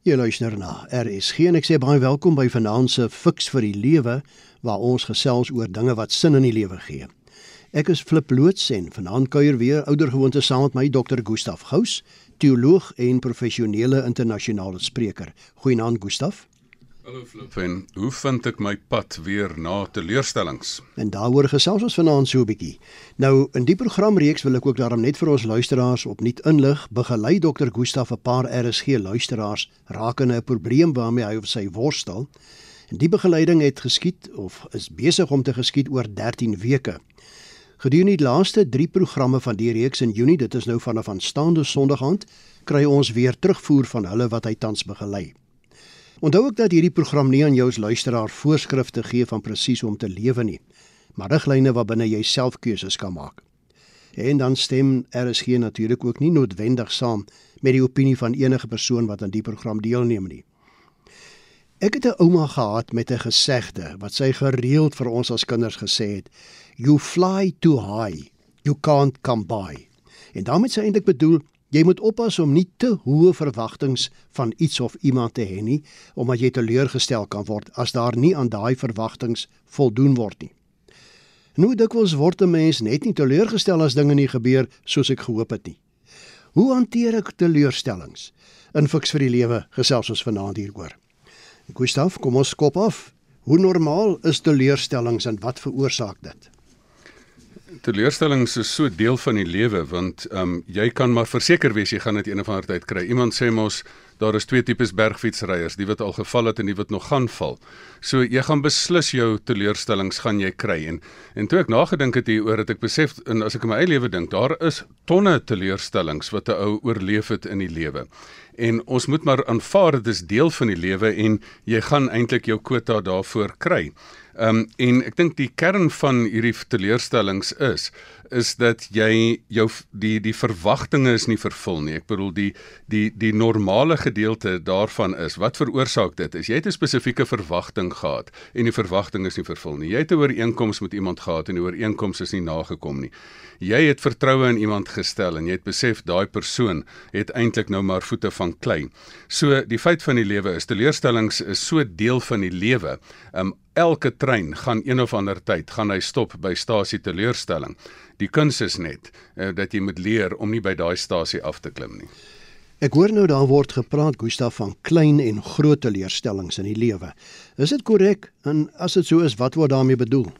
Jy luister na RSG en ek sê baie welkom by Vanaand se Fix vir die Lewe waar ons gesels oor dinge wat sin in die lewe gee. Ek is Flip Loots en vanaand kuier weer oudergewoonte saam met my Dr. Gustaf Gous, teoloog en professionele internasionale spreker. Goeienaand Gustaf. Hallo Flip. En hoe vind ek my pad weer na teleurstellings? En daaroor gesels ons vanaand so 'n bietjie. Nou in die programreeks wil ek ook daarom net vir ons luisteraars opnuut inlig, begelei Dr. Gustaf 'n paar RSG luisteraars rakende 'n probleem waarmee hy of sy worstel. En die begeleiding het geskied of is besig om te geskied oor 13 weke. Gedurende die laaste 3 programme van die reeks in Junie, dit is nou vanaf aanstaande Sondag aand, kry ons weer terugvoer van hulle wat hy tans begelei. Onthou ook dat hierdie program nie aan jou as luisteraar voorskrifte gee van presies hoe om te lewe nie, maar riglyne waarbinne jy self keuses kan maak. En dan stem RSG natuurlik ook nie noodwendig saam met die opinie van enige persoon wat aan die program deelneem nie. Ek het 'n ouma gehad met 'n gesegde wat sy gereeld vir ons as kinders gesê het: "You fly too high, you can't come by." En daarmee sê eintlik bedoel Jy moet oppas om nie te hoë verwagtinge van iets of iemand te hê nie, omdat jy teleurgestel kan word as daar nie aan daai verwagtinge voldoen word nie. Nou dikwels word 'n mens net nie teleurgestel as dinge nie gebeur soos ek gehoop het nie. Hoe hanteer ek teleurstellings? In fiks vir die lewe gesels ons vanaand hieroor. Gustaf, kom ons kop af. Hoe normaal is teleurstellings en wat veroorsaak dit? Teleurstellings is so deel van die lewe want ehm um, jy kan maar verseker wees jy gaan dit een of ander tyd kry. Iemand sê mos daar is twee tipes bergfietsryers, die wat al geval het en die wat nog gaan val. So jy gaan beslis jou teleurstellings gaan jy kry en en toe ek nagedink het hieroor het ek besef en as ek in my eie lewe dink, daar is tonne teleurstellings wat 'n ou oorleef het in die lewe. En ons moet maar aanvaar dit is deel van die lewe en jy gaan eintlik jou kwota daarvoor kry. Ehm um, en ek dink die kern van hierdie teleurstellings is is dat jy jou die die verwagtinge is nie vervul nie. Ek bedoel die die die normale gedeelte daarvan is wat veroorsaak dit? Is jy het 'n spesifieke verwagting gehad en die verwagting is nie vervul nie. Jy het 'n ooreenkoms met iemand gehad en die ooreenkoms is nie nagekom nie. Jy het vertroue in iemand gestel en jy het besef daai persoon het eintlik nou maar voete van klei. So die feit van die lewe is teleurstellings is so deel van die lewe. Um elke trein gaan een of ander tyd gaan hy stop by stasie teleurstelling. Die kuns is net uh, dat jy moet leer om nie by daai stasie af te klim nie. Ek hoor nou daar word gepraat Gustaf van klein en groot teleurstellings in die lewe. Is dit korrek? En as dit so is, wat word daarmee bedoel?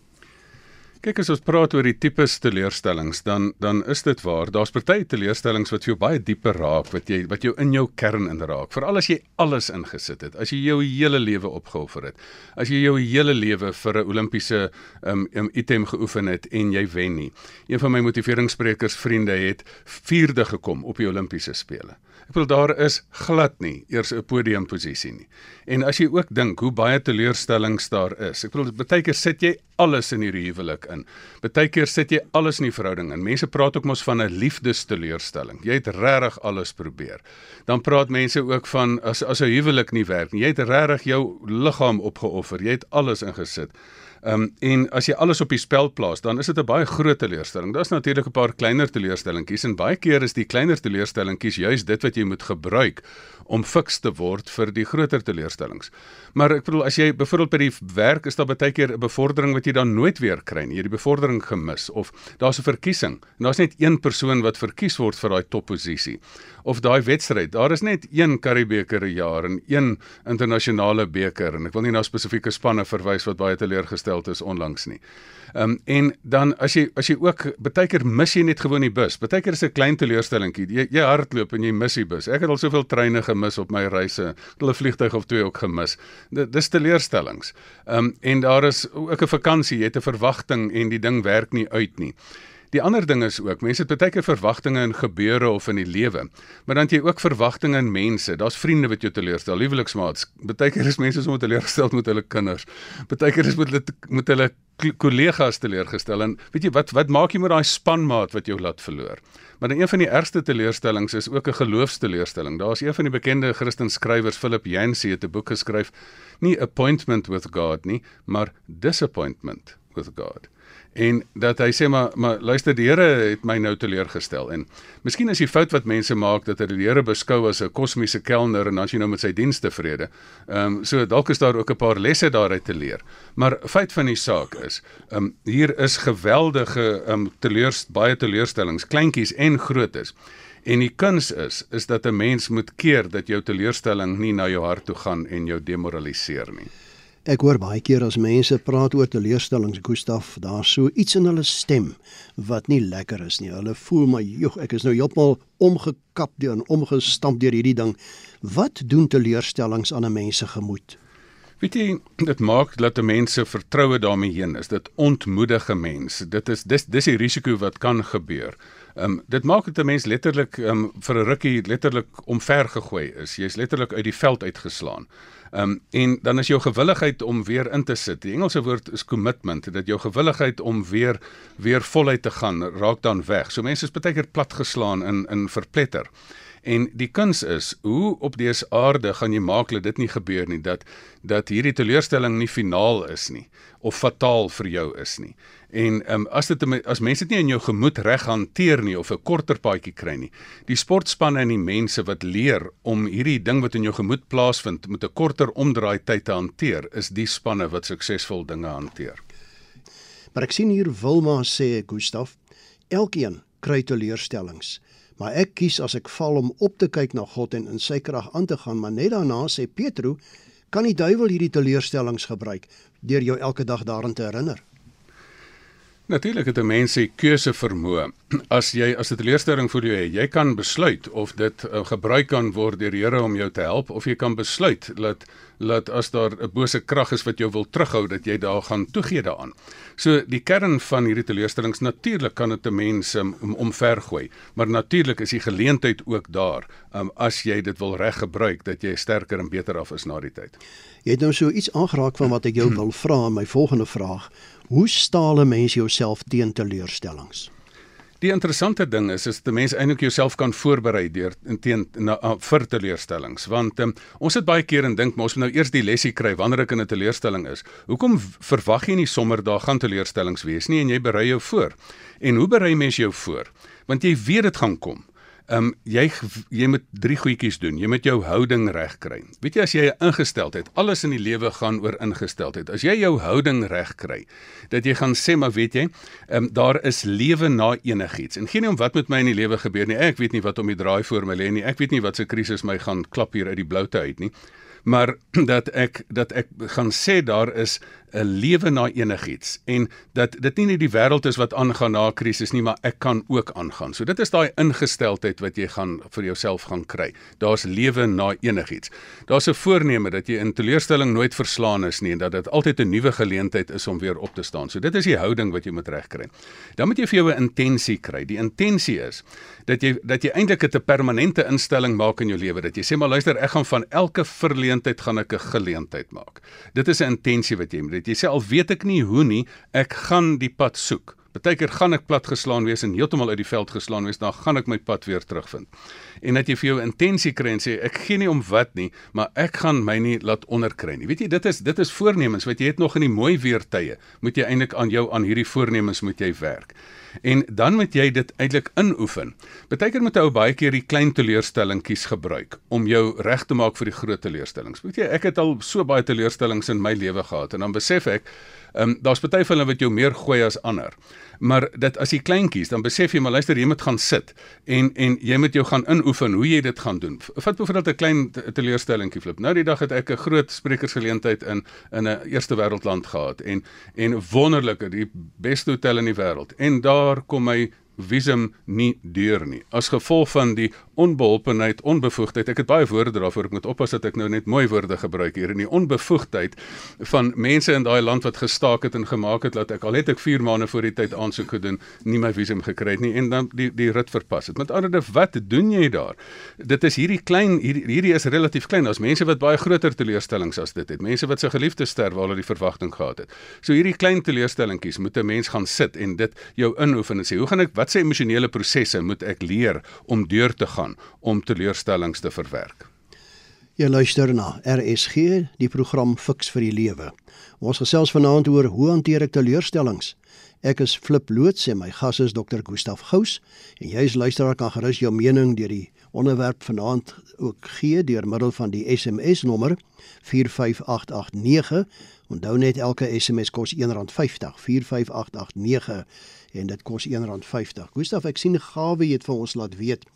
Kyk as ons praat oor die tipes teleurstellings, dan dan is dit waar. Daar's party teleurstellings wat jou baie dieper raak, wat jy wat jou in jou kern inraak. Veral as jy alles ingesit het, as jy jou hele lewe opgeoffer het. As jy jou hele lewe vir 'n Olimpiese um, um item geoefen het en jy wen nie. Een van my motiveringssprekers vriende het vierde gekom op die Olimpiese spele. Ek bedoel daar is glad nie eers 'n podiumposisie nie. En as jy ook dink hoe baie teleurstellings daar is. Ek bedoel baie keer sit jy alles in hierdie huwelik in. Partykeer sit jy alles in die verhouding in. Mense praat ook mos van 'n liefdesteleurstelling. Jy het regtig alles probeer. Dan praat mense ook van as as 'n huwelik nie werk nie. Jy het regtig jou liggaam opgeoffer. Jy het alles ingesit. Ehm um, en as jy alles op die spel plaas, dan is dit 'n baie groot teleurstelling. Daar's natuurlik 'n paar kleiner teleurstellingkies en baie keer is die kleiner teleurstellingkies juis dit wat jy moet gebruik om fiks te word vir die groter teleurstellings. Maar ek bedoel as jy byvoorbeeld by die werk is daar baie keer 'n bevordering wat jy dan nooit weer kry nie. Jy het die bevordering gemis of daar's 'n verkiesing en daar's net een persoon wat verkies word vir daai topposisie. Of daai wedstryd, daar is net een Karibeker 'n jaar en een internasionale beker en ek wil nie na spesifieke spanne verwys wat baie teleurgestel is onlangs nie. Ehm um, en dan as jy as jy ook baie keer mis jy net gewoon die bus. Baie keer is 'n klein teleurstellingkie. Jy, jy hardloop en jy mis die bus. Ek het al soveel treine gemis op my reise. Hulle vliegtyg of twee ook gemis. Dit dis teleurstellings. Ehm um, en daar is ook 'n vakansie. Jy het 'n verwagting en die ding werk nie uit nie. Die ander ding is ook, mense het baie keer verwagtinge in gebeure of in die lewe, maar dan het jy ook verwagtinge in mense. Daar's vriende wat jou teleurstel, liefliksmaats. Baie keer is mense sommer teleurgestel met hulle kinders. Baie keer is met hulle met hulle kollegas teleurgestel en weet jy wat wat maak jy met daai spanmaat wat jou laat verloor? Maar een van die ergste teleurstellings is ook 'n geloofsteleurstelling. Daar's een van die bekende Christen skrywers, Philip Yancey, het 'n boek geskryf, nie Appointment with God nie, maar Disappointment with God en dat hy sê maar maar luister die Here het my nou teleurgestel en miskien is die fout wat mense maak dat hulle die Here beskou as 'n kosmiese kelner en as jy nou met sy diens tevrede. Ehm um, so dalk is daar ook 'n paar lesse daaruit te leer. Maar feit van die saak is, ehm um, hier is geweldige ehm um, teleurs baie teleurstellings, kleintjies en grootes. En die kuns is is dat 'n mens moet keer dat jou teleurstelling nie na jou hart toe gaan en jou demoraliseer nie. Ek hoor baie keer as mense praat oor teleurstellings, Gustaf, daar so iets in hulle stem wat nie lekker is nie. Hulle voel maar, "Jog, ek is nou heeltemal omgekap deur en omgestamp deur hierdie ding." Wat doen teleurstellings aan 'n mens se gemoed? Weet jy, dit maak dat mense vertroue daarmee heen is. Dit ontmoedige mense. Dit is dis dis die risiko wat kan gebeur. Ehm um, dit maak dit 'n mens letterlik ehm um, vir 'n rukkie letterlik omver gegooi is. Jy's letterlik uit die veld uitgeslaan. Ehm um, en dan is jou gewilligheid om weer in te sit. Die Engelse woord is commitment, dat jou gewilligheid om weer weer voluit te gaan raak dan weg. So mense is baie keer platgeslaan in in verpletter. En die kuns is, hoe op dese aarde gaan jy maak dat dit nie gebeur nie dat dat hierdie teleurstelling nie finaal is nie of fataal vir jou is nie. En ehm um, as dit as mense dit nie in jou gemoed reg hanteer nie of 'n korter paadjie kry nie. Die sportspanne en die mense wat leer om hierdie ding wat in jou gemoed plaasvind met 'n korter omdraai tyd te hanteer, is die spanne wat suksesvol dinge hanteer. Maar ek sien hier Wilma sê Gustaf, elkeen kry teleurstellings. Maar ek kies as ek val om op te kyk na God en in sy krag aan te gaan, maar net daarna sê Petro, kan die duiwel hierdie teleurstellings gebruik deur jou elke dag daaraan te herinner. Natuurlik het 'n mens se keuse vermoë. As jy as 'n teleurstelling voel jy, jy kan besluit of dit uh, gebruik kan word deur die Here om jou te help of jy kan besluit dat dat as daar 'n bose krag is wat jou wil terughou dat jy daar gaan toegee daaraan. So die kern van hierdie teleurstellings natuurlik kan dit 'n mens um, omvergooi, maar natuurlik is die geleentheid ook daar um, as jy dit wil reg gebruik dat jy sterker en beter af is na die tyd. Jy het nou so iets aangeraak van wat ek jou wil vra in my volgende vraag. Hoe staal 'n mens jouself teen teleurstellings? Die interessante ding is is dat mense eintlik jouself kan voorberei deur teen na uh, vir teleurstellings want um, ons sit baie keer en dink maar ons moet nou eers die lesie kry wanneer ek in 'n teleurstelling is. Hoekom verwag jy nie sommer daar gaan teleurstellings wees nie en jy berei jou voor? En hoe berei mens jou voor? Want jy weet dit gaan kom. Ehm um, jy jy moet drie goedjies doen. Jy moet jou houding reg kry. Weet jy as jy 'n ingesteldheid, alles in die lewe gaan oor ingesteldheid. As jy jou houding reg kry, dat jy gaan sê maar weet jy, ehm um, daar is lewe na enigiets. En geen om wat met my in die lewe gebeur nie. Ek weet nie wat om die draai voor my lê nie. Ek weet nie wat se krisis my gaan klap hier uit die bloute uit nie. Maar dat ek dat ek gaan sê daar is 'n lewe na enigiets en dat dit nie net die wêreld is wat aangaan na krisis nie, maar ek kan ook aangaan. So dit is daai ingesteldheid wat jy gaan vir jouself gaan kry. Daar's lewe na enigiets. Daar's 'n voorneme dat jy in teleurstelling nooit verslaan is nie en dat dit altyd 'n nuwe geleentheid is om weer op te staan. So dit is die houding wat jy moet regkry. Dan moet jy vir jou 'n intensie kry. Die intensie is dat jy dat jy eintlik 'n permanente instelling maak in jou lewe. Dat jy sê maar luister, ek gaan van elke verleentheid gaan ek 'n geleentheid maak. Dit is 'n intensie wat jy moet het. Jy sê al weet ek nie hoe nie, ek gaan die pad soek. Partykeer gaan ek plat geslaan wees en heeltemal uit die veld geslaan wees, dan gaan ek my pad weer terugvind. En dat jy vir jou intensie kry en sê ek gee nie om wat nie, maar ek gaan my nie laat onderkry nie. Weet jy, dit is dit is voornemens wat jy het nog in die mooi weer tye. Moet jy eintlik aan jou aan hierdie voornemens moet jy werk. En dan moet jy dit eintlik inoefen. Partykeer moet ou baie keer die klein teleurstellingkies gebruik om jou reg te maak vir die groot teleurstellings. Weet jy, ek het al so baie teleurstellings in my lewe gehad en dan besef ek Ehm um, daar's party van hulle wat jou meer gooi as ander. Maar dit as jy kleintjies, dan besef jy maar luister, jy moet gaan sit en en jy moet jou gaan inoefen hoe jy dit gaan doen. Vat byvoorbeeld 'n klein teleurstellingkie flip. Nou die dag het ek 'n groot sprekersgeleentheid in in 'n eerste wêreldland gehad en en wonderlike die beste hotel in die wêreld. En daar kom my visum nie deur nie as gevolg van die onbeholpenheid, onbevoegdheid. Ek het baie woorde daarvoor. Ek moet oppas dat ek nou net mooi woorde gebruik hier in die onbevoegdheid van mense in daai land wat gestaak het en gemaak het dat ek al het ek 4 maande voor die tyd aansoek gedoen, nie my visum gekry het nie en dan die die rit verpas het. Met ander woorde, wat doen jy daar? Dit is hierdie klein hierdie, hierdie is relatief klein. Daar's mense wat baie groter teleurstellings as dit het. Mense wat se geliefdes sterf waar hulle die verwagting gehad het. So hierdie klein teleurstellingkies moet 'n mens gaan sit en dit jou inoefen en sê, hoe gaan ek wat se emosionele prosesse moet ek leer om deur te gaan? om teleurstellings te verwerk. Jy luister na RSG, die program Fix vir die Lewe. Ons gesels vanaand oor hoe hanteer ek teleurstellings. Ek is Flip Loots en my gas is Dr. Gustaf Gous en jy as luisteraar kan gerus jou mening deur die onderwerp vanaand ook gee deur middel van die SMS nommer 45889. Onthou net elke SMS kos R1.50 45889 en dit kos R1.50. Gustaf, ek sien gawe het vir ons laat weet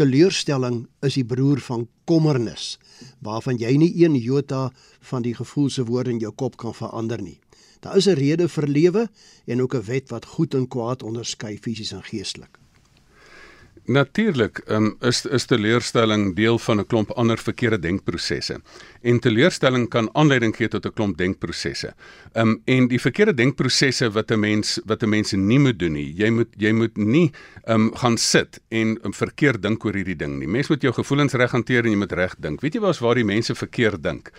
teleurstelling is die broer van kommernis waarvan jy nie een jota van die gevoel se woord in jou kop kan verander nie. Daar is 'n rede vir lewe en ook 'n wet wat goed en kwaad onderskei fisies en geestelik. Natuurlik um, is is teleurstelling deel van 'n klomp ander verkeerde denkprosesse. En teleurstelling kan aanleiding gee tot 'n klomp denkprosesse. Um en die verkeerde denkprosesse wat 'n mens wat 'n mens nie moet doen nie. Jy moet jy moet nie um gaan sit en um, verkeerd dink oor hierdie ding nie. Mens moet jou gevoelens reg hanteer en jy moet reg dink. Weet jy waar's waar die mense verkeerd dink?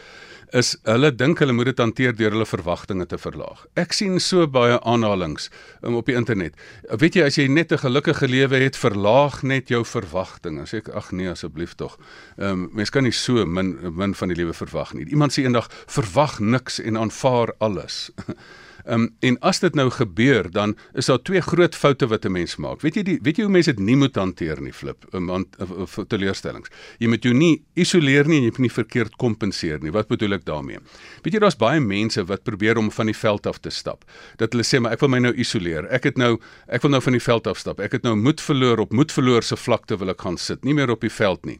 Is hulle dink hulle moet dit hanteer deur hulle verwagtinge te verlaag. Ek sien so baie aanhalings um, op die internet. Weet jy as jy net 'n gelukkige lewe het, verlaag net jou verwagtinge. Sê ek ag nee asseblief tog. Ehm um, mens kan nie so min min van die lewe verwag nie. Iemand sê eendag verwag niks en aanvaar alles. Ehm um, en as dit nou gebeur, dan is daar twee groot foute wat 'n mens maak. Weet jy die weet jy hoe mense dit nie moet hanteer nie, flip, um, an, uh, teleurstellings. Jy moet jou nie isoleer nie en jy moet nie verkeerd kompenseer nie. Wat bedoel ek daarmee? Weet jy daar's baie mense wat probeer om van die veld af te stap. Dat hulle sê maar ek wil my nou isoleer. Ek het nou ek wil nou van die veld af stap. Ek het nou moed verloor op moed verloor se vlakte wil ek gaan sit, nie meer op die veld nie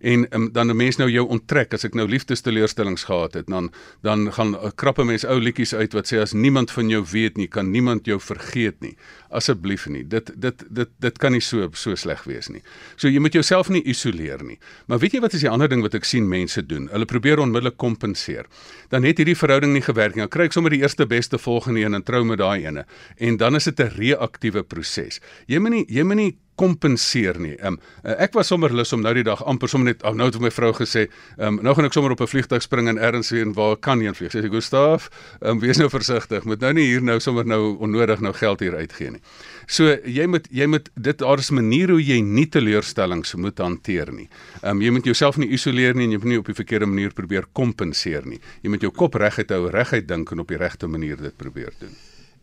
en um, dan 'n mens nou jou onttrek as ek nou liefdesteleurstellings gehad het dan dan gaan uh, krappe mens ou liedjies uit wat sê as niemand van jou weet nie kan niemand jou vergeet nie. Asseblief nie. Dit dit dit dit kan nie so so sleg wees nie. So jy moet jouself nie isoleer nie. Maar weet jy wat is die ander ding wat ek sien mense doen? Hulle probeer onmiddellik kompenseer. Dan het hierdie verhouding nie gewerk nie. Dan kry ek sommer die eerste beste volgende een en trou met daai ene. En dan is dit 'n reaktiewe proses. Jy moet nie jy moet nie kompenseer nie. Um, ek was sommer lus om nou die dag amper sommer net nou het my vrou gesê, um, nou gaan ek sommer op 'n vliegtuig spring en ergens heen waar kan nie vlieg. Sê Gustaf, um, wees nou versigtig. Moet nou nie hier nou sommer nou onnodig nou geld hier uitgee nie. So jy moet jy moet dit daar is 'n manier hoe jy nie teleurstellings moet hanteer nie. Um, jy moet jouself nie isoleer nie en jy moet nie op die verkeerde manier probeer kompenseer nie. Jy moet jou kop reguit hou, reguit dink en op die regte manier dit probeer doen.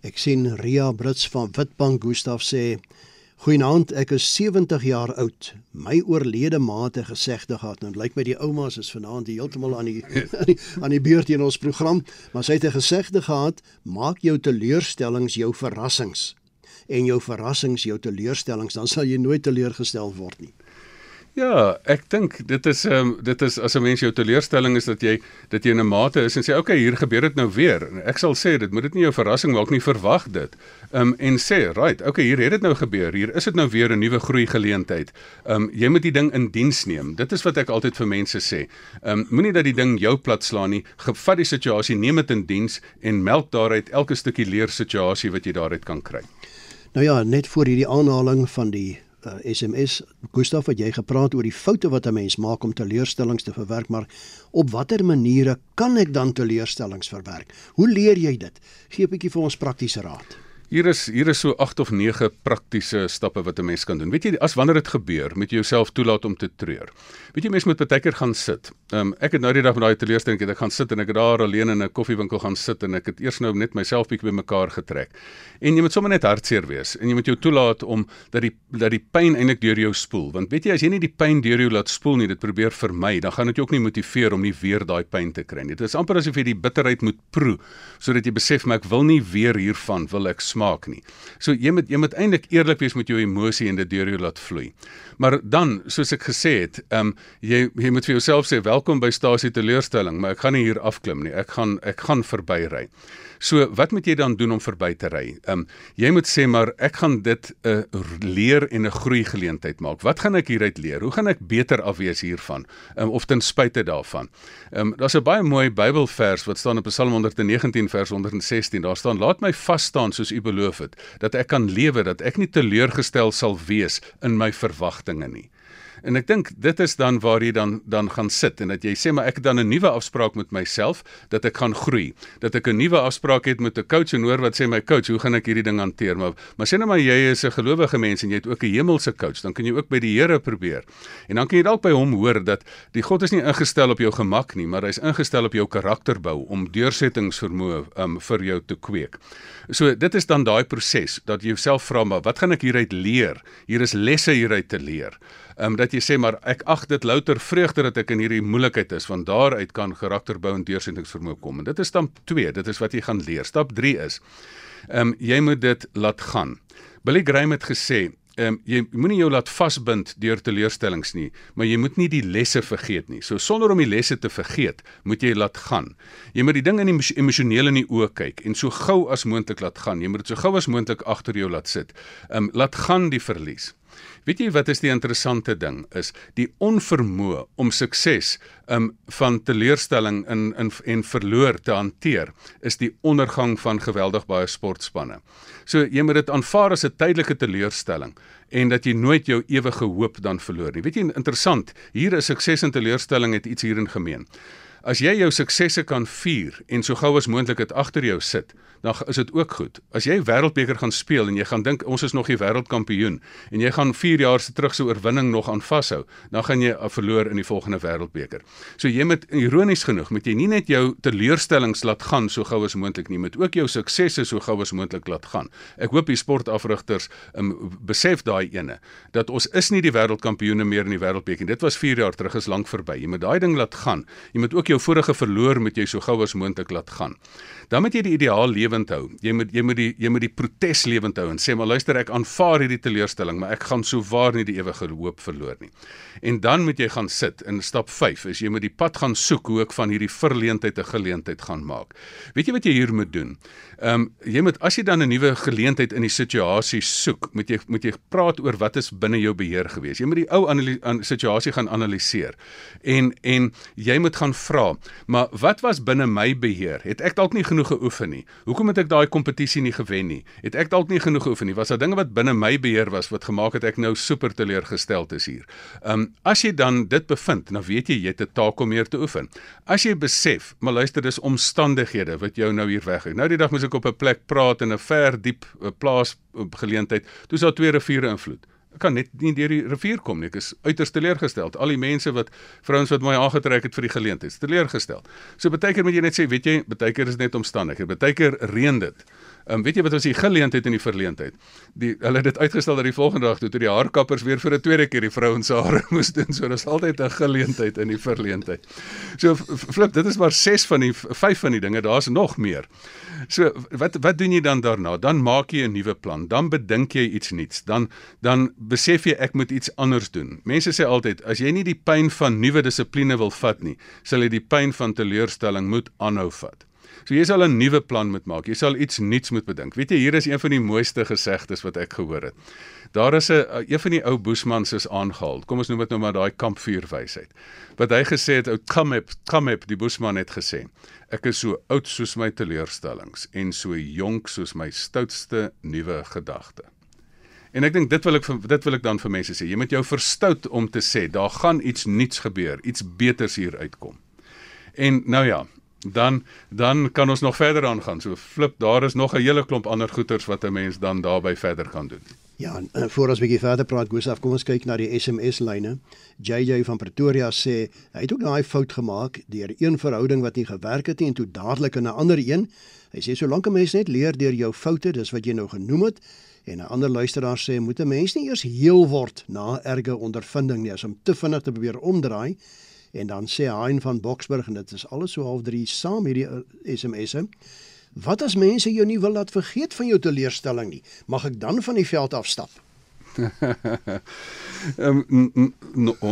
Ek sien Ria Brits van Witbank Gustaf sê Goeienaand, ek is 70 jaar oud. My oorlede ma het gesegde gehad. Nou lyk my die oumas is vanaand heeltemal aan die aan die, aan die beurt in ons program, maar sy het 'n gesegde gehad: "Maak jou teleurstellings jou verrassings." En jou verrassings jou teleurstellings, dan sal jy nooit teleurgestel word nie. Ja, ek dink dit is ehm um, dit is as 'n mens jou teleurstelling is dat jy dat jy in 'n mate is en sê okay, hier gebeur dit nou weer. Ek sal sê dit moet dit nie jou verrassing maak nie, verwag dit. Ehm um, en sê, right, okay, hier het dit nou gebeur. Hier is dit nou weer 'n nuwe groei geleentheid. Ehm um, jy moet die ding in diens neem. Dit is wat ek altyd vir mense sê. Ehm um, moenie dat die ding jou plat slaan nie. Gevat die situasie, neem dit in diens en melk daaruit elke stukkie leer situasie wat jy daaruit kan kry. Nou ja, net voor hierdie aanhaling van die uh, eh, SMS Gustaf het jy gepraat oor die foute wat 'n mens maak om teleurstellings te verwerk, maar op watter maniere kan ek dan teleurstellings verwerk? Hoe leer jy dit? Gee 'n bietjie vir ons praktiese raad. Hier is hier is so 8 of 9 praktiese stappe wat 'n mens kan doen. Weet jy, as wanneer dit gebeur, moet jy jouself toelaat om te treur. Weet jy, mens moet baie keer gaan sit. Ehm um, ek het nou die dag met daai teleurstelling het ek gaan sit en ek het daar alleen in 'n koffiewinkel gaan sit en ek het eers nou net myself bietjie bymekaar getrek. En jy moet sommer net hartseer wees en jy moet jou toelaat om dat die dat die pyn eintlik deur jou spoel. Want weet jy, as jy nie die pyn deur jou laat spoel nie, dit probeer vermy, dan gaan dit jou ook nie motiveer om nie weer daai pyn te kry nie. Dit is amper asof jy die bitterheid moet proe sodat jy besef maar ek wil nie weer hiervan wil ek smaak nie. So jy moet jy moet eintlik eerlik wees met jou emosie en dit deur jou laat vloei. Maar dan, soos ek gesê het, ehm um, jy jy moet vir jouself sê welkom by stasie teleurstelling, maar ek gaan nie hier afklim nie. Ek gaan ek gaan verbyry. So wat moet jy dan doen om verby te ry? Ehm um, jy moet sê maar ek gaan dit 'n uh, leer en 'n groei geleentheid maak. Wat gaan ek hieruit leer? Hoe gaan ek beter afwees hiervan? Ehm um, of ten spyte daarvan. Ehm um, daar's 'n baie mooi Bybelvers wat staan op Psalm 119 vers 116. Daar staan: "Laat my vas staan soos U beloof het, dat ek kan lewe, dat ek nie teleurgestel sal wees in my verwagtinge nie." En ek dink dit is dan waar jy dan dan gaan sit en dat jy sê maar ek het dan 'n nuwe afspraak met myself dat ek gaan groei. Dat ek 'n nuwe afspraak het met 'n coach en hoor wat sê my coach, hoe gaan ek hierdie ding hanteer? Maar maar sê nou maar jy is 'n gelowige mens en jy het ook 'n hemelse coach, dan kan jy ook by die Here probeer. En dan kan jy dalk by hom hoor dat die God is nie ingestel op jou gemak nie, maar hy's ingestel op jou karakterbou om deursettingsvermoë um, vir jou te kweek. So dit is dan daai proses dat jy jouself vra maar wat gaan ek hieruit leer? Hier is lesse hieruit te leer. Ehm um, dat jy sê maar ek ag dit louter vreugde dat ek in hierdie moeilikheid is want daaruit kan karakterbou en deursettingsvermoë kom. En dit is stap 2, dit is wat jy gaan leer. Stap 3 is ehm um, jy moet dit laat gaan. Billy Graham het gesê Ehm um, jy moenie jou laat vasbind deur teleurstellings nie, maar jy moet nie die lesse vergeet nie. So sonder om die lesse te vergeet, moet jy laat gaan. Jy moet die ding in die emosioneel in die oë kyk en so gou as moontlik laat gaan. Jy moet dit so gou as moontlik agter jou laat sit. Ehm um, laat gaan die verlies. Weet jy wat is die interessante ding is die onvermoë om sukses um van teleurstelling in in en verloor te hanteer is die ondergang van geweldig baie sportspanne. So jy moet dit aanvaar as 'n tydelike teleurstelling en dat jy nooit jou ewige hoop dan verloor nie. Weet jy interessant, hier is sukses en teleurstelling het iets hierin gemeen. As jy jou suksesse kan vier en so gou as moontlik dit agter jou sit, dan is dit ook goed. As jy wêreldbeker gaan speel en jy gaan dink ons is nog die wêreldkampioen en jy gaan 4 jaar se terug se oorwinning nog aan vashou, dan gaan jy verloor in die volgende wêreldbeker. So jy moet ironies genoeg, moet jy nie net jou teleurstellings laat gaan so gou as moontlik nie, moet ook jou suksesse so gou as moontlik laat gaan. Ek hoop die sportafrigters um, besef daai ene dat ons is nie die wêreldkampioene meer in die wêreldbeker. Dit was 4 jaar terug, is lank verby. Jy moet daai ding laat gaan. Jy moet ook jou vorige verloor moet jy so gou as moontlik laat gaan. Dan moet jy die ideaal lewend hou. Jy moet jy moet die jy moet die protes lewend hou en sê maar luister ek aanvaar hierdie teleurstelling, maar ek gaan so waar nie die ewige hoop verloor nie. En dan moet jy gaan sit in stap 5 is jy moet die pad gaan soek hoe ek van hierdie verleentheid 'n geleentheid gaan maak. Weet jy wat jy hier moet doen? Ehm um, jy moet as jy dan 'n nuwe geleentheid in die situasie soek, moet jy moet jy praat oor wat is binne jou beheer gewees. Jy moet die ou situasie gaan analiseer. En en jy moet gaan vra, maar wat was binne my beheer? Het ek dalk nie genoeg geoefen nie? Hoekom het ek daai kompetisie nie gewen nie? Het ek dalk nie genoeg geoefen nie? Was daar dinge wat binne my beheer was wat gemaak het ek nou super teleurgesteld is hier? Um, as jy dan dit bevind, dan weet jy jy het 'n taak om meer te oefen. As jy besef, maar luister, dis omstandighede wat jou nou hier weghou. Nou die dag moes ek op 'n plek praat in 'n ver diep eh, plaas eh, geleentheid. Toe is daar twee riviere invloed. Kan net nie deur die rivier kom nie. Ek is uiters teleurgesteld. Al die mense wat vrouens wat my aangetrek het vir die geleentheid, teleurgesteld. So baie keer moet jy net sê, weet jy, baie keer is net omstandighede. Baie keer reën dit. Um, weet jy wat was die geleentheid in die verleentheid? Die hulle het dit uitgestel dat die volgende dag toe toe die haarkappers weer vir 'n tweede keer die vrouens se hare moes doen. So daar's altyd 'n geleentheid in die verleentheid. So flip, dit is maar 6 van die 5 van die dinge. Daar's nog meer. So wat wat doen jy dan daarna? Dan maak jy 'n nuwe plan. Dan bedink jy iets nuuts. Dan dan besef jy ek moet iets anders doen. Mense sê altyd as jy nie die pyn van nuwe dissipline wil vat nie, sal jy die pyn van teleurstelling moet aanhou vat. So jy sal 'n nuwe plan moet maak. Jy sal iets nuuts moet bedink. Weet jy, hier is een van die mooiste gesegdes wat ek gehoor het. Daar is 'n een van die ou boesmans is aangehaal. Kom ons noem dit nou maar daai kampvuurwysheid. Wat hy gesê het, ou Kamep, Kamep, die boesman het gesê: Ek is so oud soos my teleurstellings en so jonk soos my stoutste nuwe gedagte. En ek dink dit wil ek dit wil ek dan vir mense sê. Jy moet jou verstout om te sê daar gaan iets nuuts gebeur, iets beters hier uitkom. En nou ja, dan dan kan ons nog verder aangaan. So flip, daar is nog 'n hele klomp ander goeters wat 'n mens dan daarbey verder kan doen. Ja, en uh, voor ons bietjie verder praat, Gustaf, kom ons kyk na die SMS lyne. JJ van Pretoria sê hy het ook daai fout gemaak deur een verhouding wat nie gewerk het nie en toe dadelik in 'n ander een. Hy sê solank 'n mens net leer deur jou foute, dis wat jy nou genoem het, en 'n ander luisteraar sê moet 'n mens nie eers heel word na erge ondervinding nie, as om te vinnig te probeer omdraai En dan sê Hein van Boksburg en dit is alles so half 3 saam hierdie uh, SMS'e. Wat as mense jou nie wil laat vergeet van jou teleurstelling nie? Mag ek dan van die veld afstap? Ehm um,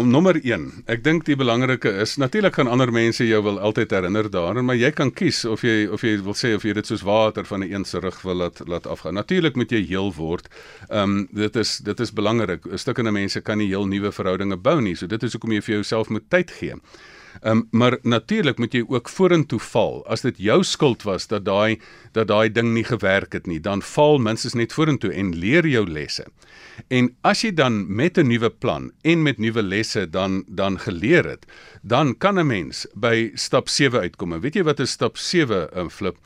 nommer 1. Ek dink die belangrike is natuurlik gaan ander mense jou wil altyd herinner daaraan, maar jy kan kies of jy of jy wil sê of jy dit soos water van 'n een se rug wil laat laat afgaan. Natuurlik moet jy heel word. Ehm um, dit is dit is belangrik. Stukkende mense kan nie heel nuwe verhoudinge bou nie. So dit is hoekom jy vir jouself moet tyd gee. Ehm um, maar natuurlik moet jy ook vorentoe val. As dit jou skuld was dat daai dat daai ding nie gewerk het nie, dan val minstens net vorentoe en leer jou lesse. En as jy dan met 'n nuwe plan en met nuwe lesse dan dan geleer het, dan kan 'n mens by stap 7 uitkom. En weet jy wat is stap 7 in um, flip?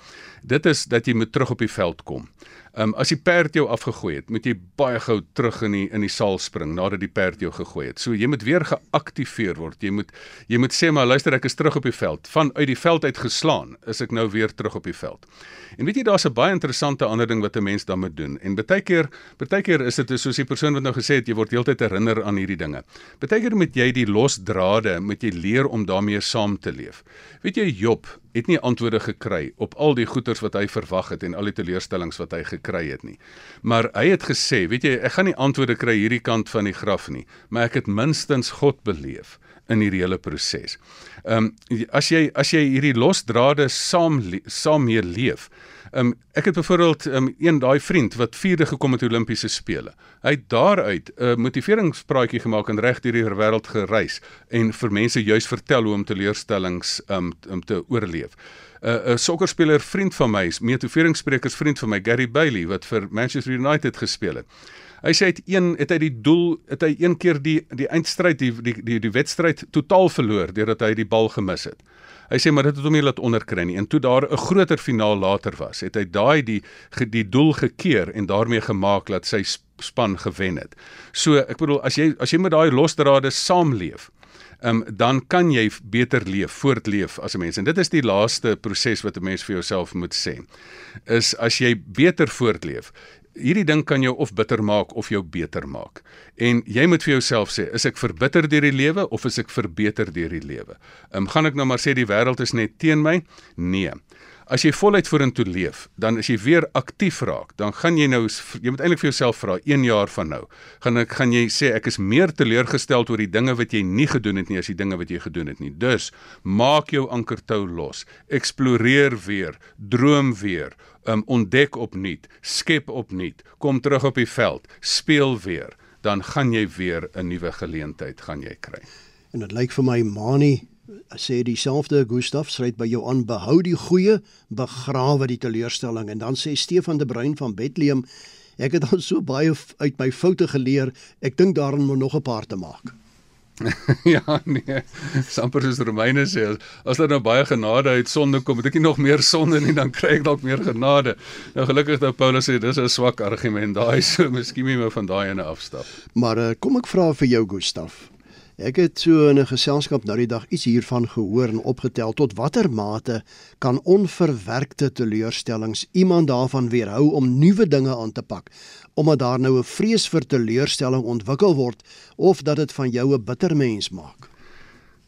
Dit is dat jy moet terug op die veld kom. Ehm um, as die perd jou afgegooi het, moet jy baie gou terug in die in die saal spring nadat die perd jou gegooi het. So jy moet weer geaktiveer word. Jy moet jy moet sê maar luister ek is terug op die veld. Van uit die veld uit geslaan is ek nou weer terug op die veld. En weet jy daar's 'n baie interessante ander ding wat 'n mens dan moet doen. En baie keer baie keer is dit soos die persoon wat nou gesê het jy word heeltyd herinner aan hierdie dinge. Baie keer moet jy die los drade moet jy leer om daarmee saam te leef. Weet jy Job het nie antwoorde gekry op al die goeters wat hy verwag het en al die teleurstellings wat hy gekry het nie. Maar hy het gesê, weet jy, ek gaan nie antwoorde kry hierdie kant van die graf nie, maar ek het minstens God beleef in hierdie hele proses. Ehm um, as jy as jy hierdie losdrade saam saam mee leef, Um, ek het byvoorbeeld um, een daai vriend wat vierde gekom het Olimpiese spele. Hy het daaruit 'n uh, motiveringspraatjie gemaak en reg deur die wêreld gereis en vir mense juis vertel hoe om teleurstellings um, om te oorleef. 'n uh, 'n sokkerspeler vriend van my, motiveringssprekers vriend van my Gary Bailey wat vir Manchester United gespeel het. Hy sê het een het hy die doel het hy een keer die die eindstryd die die die, die wedstryd totaal verloor deurdat hy die bal gemis het. Hy sê maar dit het hom nie laat onderkry nie en toe daar 'n groter finaal later was, het hy daai die die doel gekeer en daarmee gemaak dat sy span gewen het. So ek bedoel as jy as jy met daai losdrade saamleef, um, dan kan jy beter leef, voortleef as 'n mens. En dit is die laaste proses wat 'n mens vir jouself moet sê. Is as jy beter voortleef, hierdie ding kan jou of bitter maak of jou beter maak. En jy moet vir jouself sê, is ek verbitter deur die lewe of is ek verbeter deur die lewe? Ehm um, gaan ek nou maar sê die wêreld is net teen my? Nee. As jy voluit vorentoe leef, dan as jy weer aktief raak, dan gaan jy nou jy moet eintlik vir jouself vra 1 jaar van nou. Gaan ek gaan jy sê ek is meer teleurgesteld oor die dinge wat jy nie gedoen het nie as die dinge wat jy gedoen het nie. Dus maak jou ankertou los. Eksploreer weer, droom weer um, ontdek opnuut, skep opnuut, kom terug op die veld, speel weer, dan gaan jy weer 'n nuwe geleentheid gaan jy kry. En dit lyk vir my Mani sê dieselfde Gustaf skryf by jou aan behou die goeie, begrawe die teleurstelling en dan sê Stefan de Bruin van Bethlehem ek het al so baie uit my foute geleer, ek dink daarin moet nog 'n paar te maak. ja nee. Samper soos Romeine sê, as, as daar nou baie genade uit sonde kom, moet ek nie nog meer sonde nie, dan kry ek dalk meer genade. Nou gelukkig dat Paulus sê dis 'n swak argument daai, so miskien moet jy van daai ene afstap. Maar uh, kom ek vra vir jou Gustaf. Ek het so in 'n geselskap nou die dag iets hiervan gehoor en opgetel tot watter mate kan onverwerkte teleurstellings iemand daarvan weerhou om nuwe dinge aan te pak omdat daar nou 'n vrees vir teleurstelling ontwikkel word of dat dit van jou 'n bitter mens maak.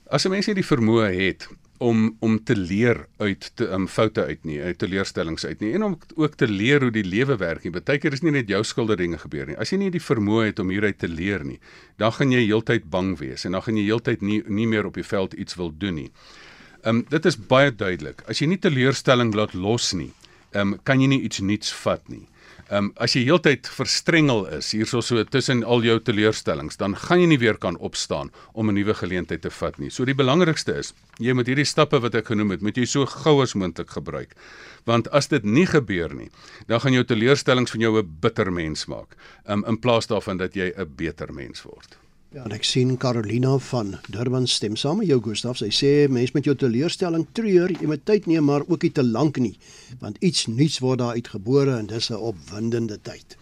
As 'n mens nie die vermoë het om om te leer uit te um, foute uit nie, uit teleurstellings uit nie en om ook te leer hoe die lewe werk nie. Partykeer is nie net jou skuld dinge gebeur nie. As jy nie die vermoë het om hieruit te leer nie, dan gaan jy heeltyd bang wees en dan gaan jy heeltyd nie nie meer op die veld iets wil doen nie. Ehm um, dit is baie duidelik. As jy nie teleurstelling laat los nie, ehm um, kan jy nie iets nuuts vat nie. Ehm um, as jy heeltyd verstrengel is hierso so tussen al jou teleurstellings, dan gaan jy nie weer kan opstaan om 'n nuwe geleentheid te vat nie. So die belangrikste is, jy moet hierdie stappe wat ek genoem het, moet jy so gou as moontlik gebruik. Want as dit nie gebeur nie, dan gaan jou teleurstellings van jou 'n bitter mens maak, um, in plaas daarvan dat jy 'n beter mens word. Ja, ek sien Carolina van Durban stem saam met jou Gustaf. Sy sê mens met jou teleurstelling treur, jy moet tyd neem maar ook nie te lank nie, want iets nuuts word daar uitgebore en dis 'n opwindende tyd.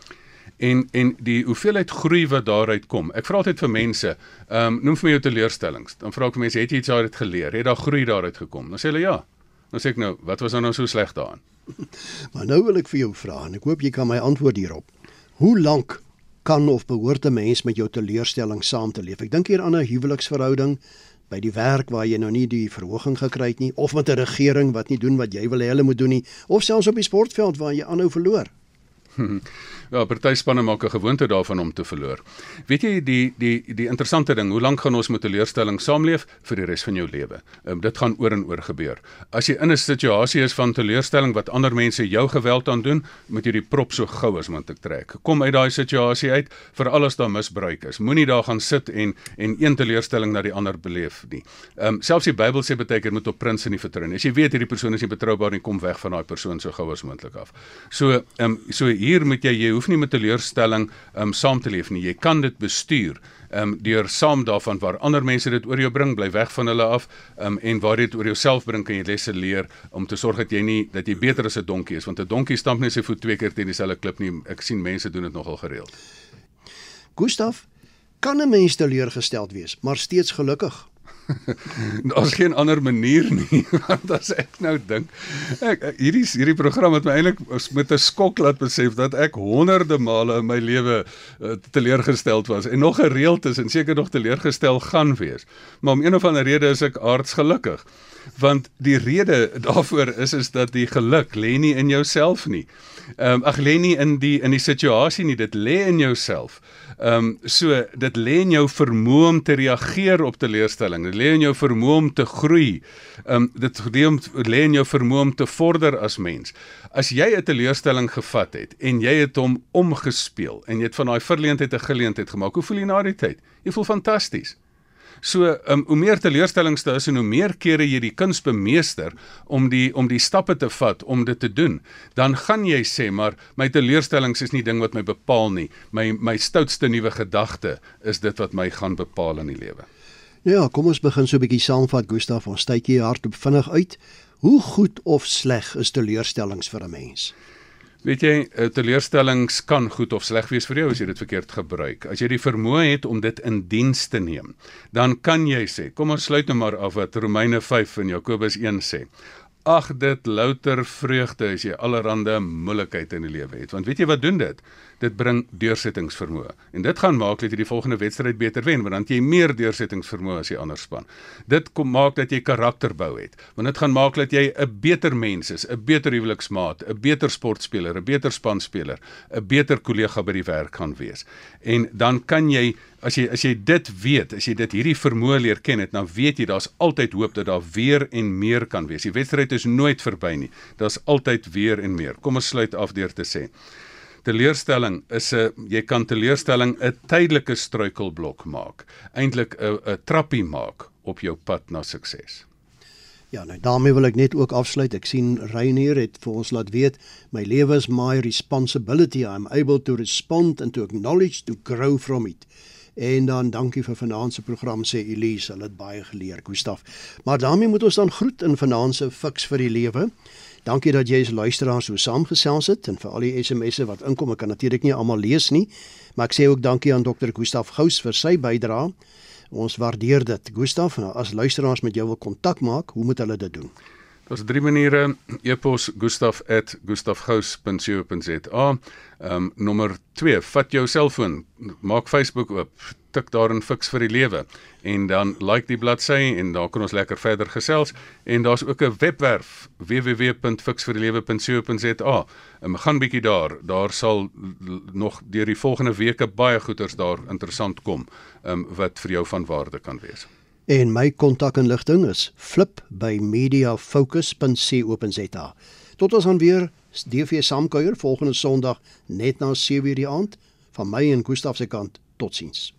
En en die hoeveelheid groei wat daaruit kom. Ek vra altyd vir mense, ehm um, noem vir my jou teleurstellings. Dan vra ek vir mense, het jy iets daaruit geleer? Het daar groei daaruit gekom? Dan sê hulle ja. Dan sê ek nou, wat was nou so sleg daarin? maar nou wil ek vir jou vra en ek hoop jy kan my antwoord hierop. Hoe lank kan of behoort 'n mens met jou teleurstelling saam te leef. Ek dink hier aan 'n huweliksverhouding by die werk waar jy nou nie die verhoging gekry het nie of met 'n regering wat nie doen wat jy wil hê hulle moet doen nie of selfs op die sportveld waar jy aanhou verloor. Ja, party spanne maak 'n gewoonte daarvan om te verloor. Weet jy die die die interessante ding, hoe lank gaan ons met teleurstelling saamleef vir die res van jou lewe? Um, dit gaan oor en oor gebeur. As jy in 'n situasie is van teleurstelling wat ander mense jou geweld aan doen, moet jy die prop so gou as moontlik trek. Kom uit daai situasie uit vir alles daar misbruik is. Moenie daar gaan sit en en een teleurstelling na die ander beleef nie. Ehm um, selfs die Bybel sê baie keer moet op prinses nie vertrou nie. As jy weet hierdie persoon is nie betroubaar nie, kom weg van daai persoon so gou as moontlik af. So ehm um, so hier moet jy jy hoef nie met teleurstelling um, saam te leef nie. Jy kan dit bestuur um, deur saam daarvan waar ander mense dit oor jou bring, bly weg van hulle af, um, en waar dit oor jouself bring, kan jy lesse leer om te sorg dat jy nie dat jy beter as 'n donkie is, want 'n donkie stamp net sy voet twee keer teen dieselfde klip nie. Ek sien mense doen dit nogal gereeld. Gustav, kan 'n mens teleurgesteld wees, maar steeds gelukkig? Daar's geen ander manier nie want as ek nou dink ek hierdie hierdie program het my eintlik met 'n skok laat besef dat ek honderde male in my lewe uh, teleurgesteld was en nog gereeld is en seker nog teleurgestel gaan wees. Maar om een of ander rede is ek aardsgelukkig. Want die rede daarvoor is is dat die geluk lê nie in jouself nie. Ehm um, ag lê nie in die in die situasie nie, dit lê in jouself. Ehm um, so dit lê in jou vermoë om te reageer op teleurstelling. Dit lê in jou vermoë om te groei. Ehm um, dit lê in jou vermoë om te vorder as mens. As jy 'n teleurstelling gevat het en jy het hom omgespeel en jy het van daai verleentheid 'n geleentheid gemaak, hoe voel jy na die tyd? Jy voel fantasties. So, um, hoe meer teleurstellings daar is en hoe meer kere jy die kuns bemeester om die om die stappe te vat om dit te doen, dan gaan jy sê, maar my teleurstellings is nie ding wat my bepaal nie. My my stoutste nuwe gedagte is dit wat my gaan bepaal in die lewe. Ja, kom ons begin so 'n bietjie saamvat Gustaf, ons stytjie hardop vinnig uit. Hoe goed of sleg is teleurstellings vir 'n mens? Weet jy, eh, teleurstellings kan goed of sleg wees vir jou as jy dit verkeerd gebruik. As jy die vermoë het om dit in diens te neem, dan kan jy sê, kom ons sluit nou maar af wat Romeine 5 en Jakobus 1 sê. Ag dit louter vreugde as jy allerlei moeilikheid in die lewe het. Want weet jy wat doen dit? Dit bring deursettingsvermoë. En dit gaan maak dat jy die volgende wedstryd beter wen, want dan jy meer deursettingsvermoë as die ander span. Dit kom maak dat jy karakter bou het. Want dit gaan maak dat jy 'n beter mens is, 'n beter huweliksmaat, 'n beter sportspeler, 'n beter spanspeler, 'n beter kollega by die werk kan wees. En dan kan jy as jy as jy dit weet, as jy dit hierdie vermoë leer ken het, dan weet jy daar's altyd hoop dat daar weer en meer kan wees. Die wedstryd is nooit verby nie. Daar's altyd weer en meer. Kom ons sluit af deur te sê teleurstelling is 'n jy kan teleurstelling 'n tydelike struikelblok maak. Eintlik 'n 'n trappie maak op jou pad na sukses. Ja, nou daarmee wil ek net ook afsluit. Ek sien Reinier het vir ons laat weet my lewe is my responsibility. I'm able to respond and to acknowledge to grow from it. En dan dankie vir vanaand se program sê Elise, hulle het baie geleer, Gustaf. Maar daarmee moet ons dan groet in vanaand se fiks vir die lewe. Dankie dat jy as luisteraar so saamgesels het en vir al die SMS'e wat inkom. Ek kan natuurlik nie almal lees nie, maar ek sê ook dankie aan Dr. Gustaf Gous vir sy bydrae. Ons waardeer dit. Gustaf, nou, as luisteraars met jou wil kontak maak, hoe moet hulle dit doen? Daar's drie maniere: e-pos gustaf@gustafgous.co.za. Ehm um, nommer 2, vat jou selfoon, maak Facebook oop, tik daarin fiks vir die lewe en dan like die bladsy en daar kan ons lekker verder gesels en daar's ook 'n webwerf www.fiksvirdielewe.co.za. Um, gaan bietjie daar, daar sal nog deur die volgende weke baie goeders daar interessant kom, um, wat vir jou van waarde kan wees. En my kontakinligting is flip@mediafocus.co.za. Tot ons dan weer DV saamkuier volgende Sondag net na 7:00 die aand van my en Gustaf se kant. Totsiens.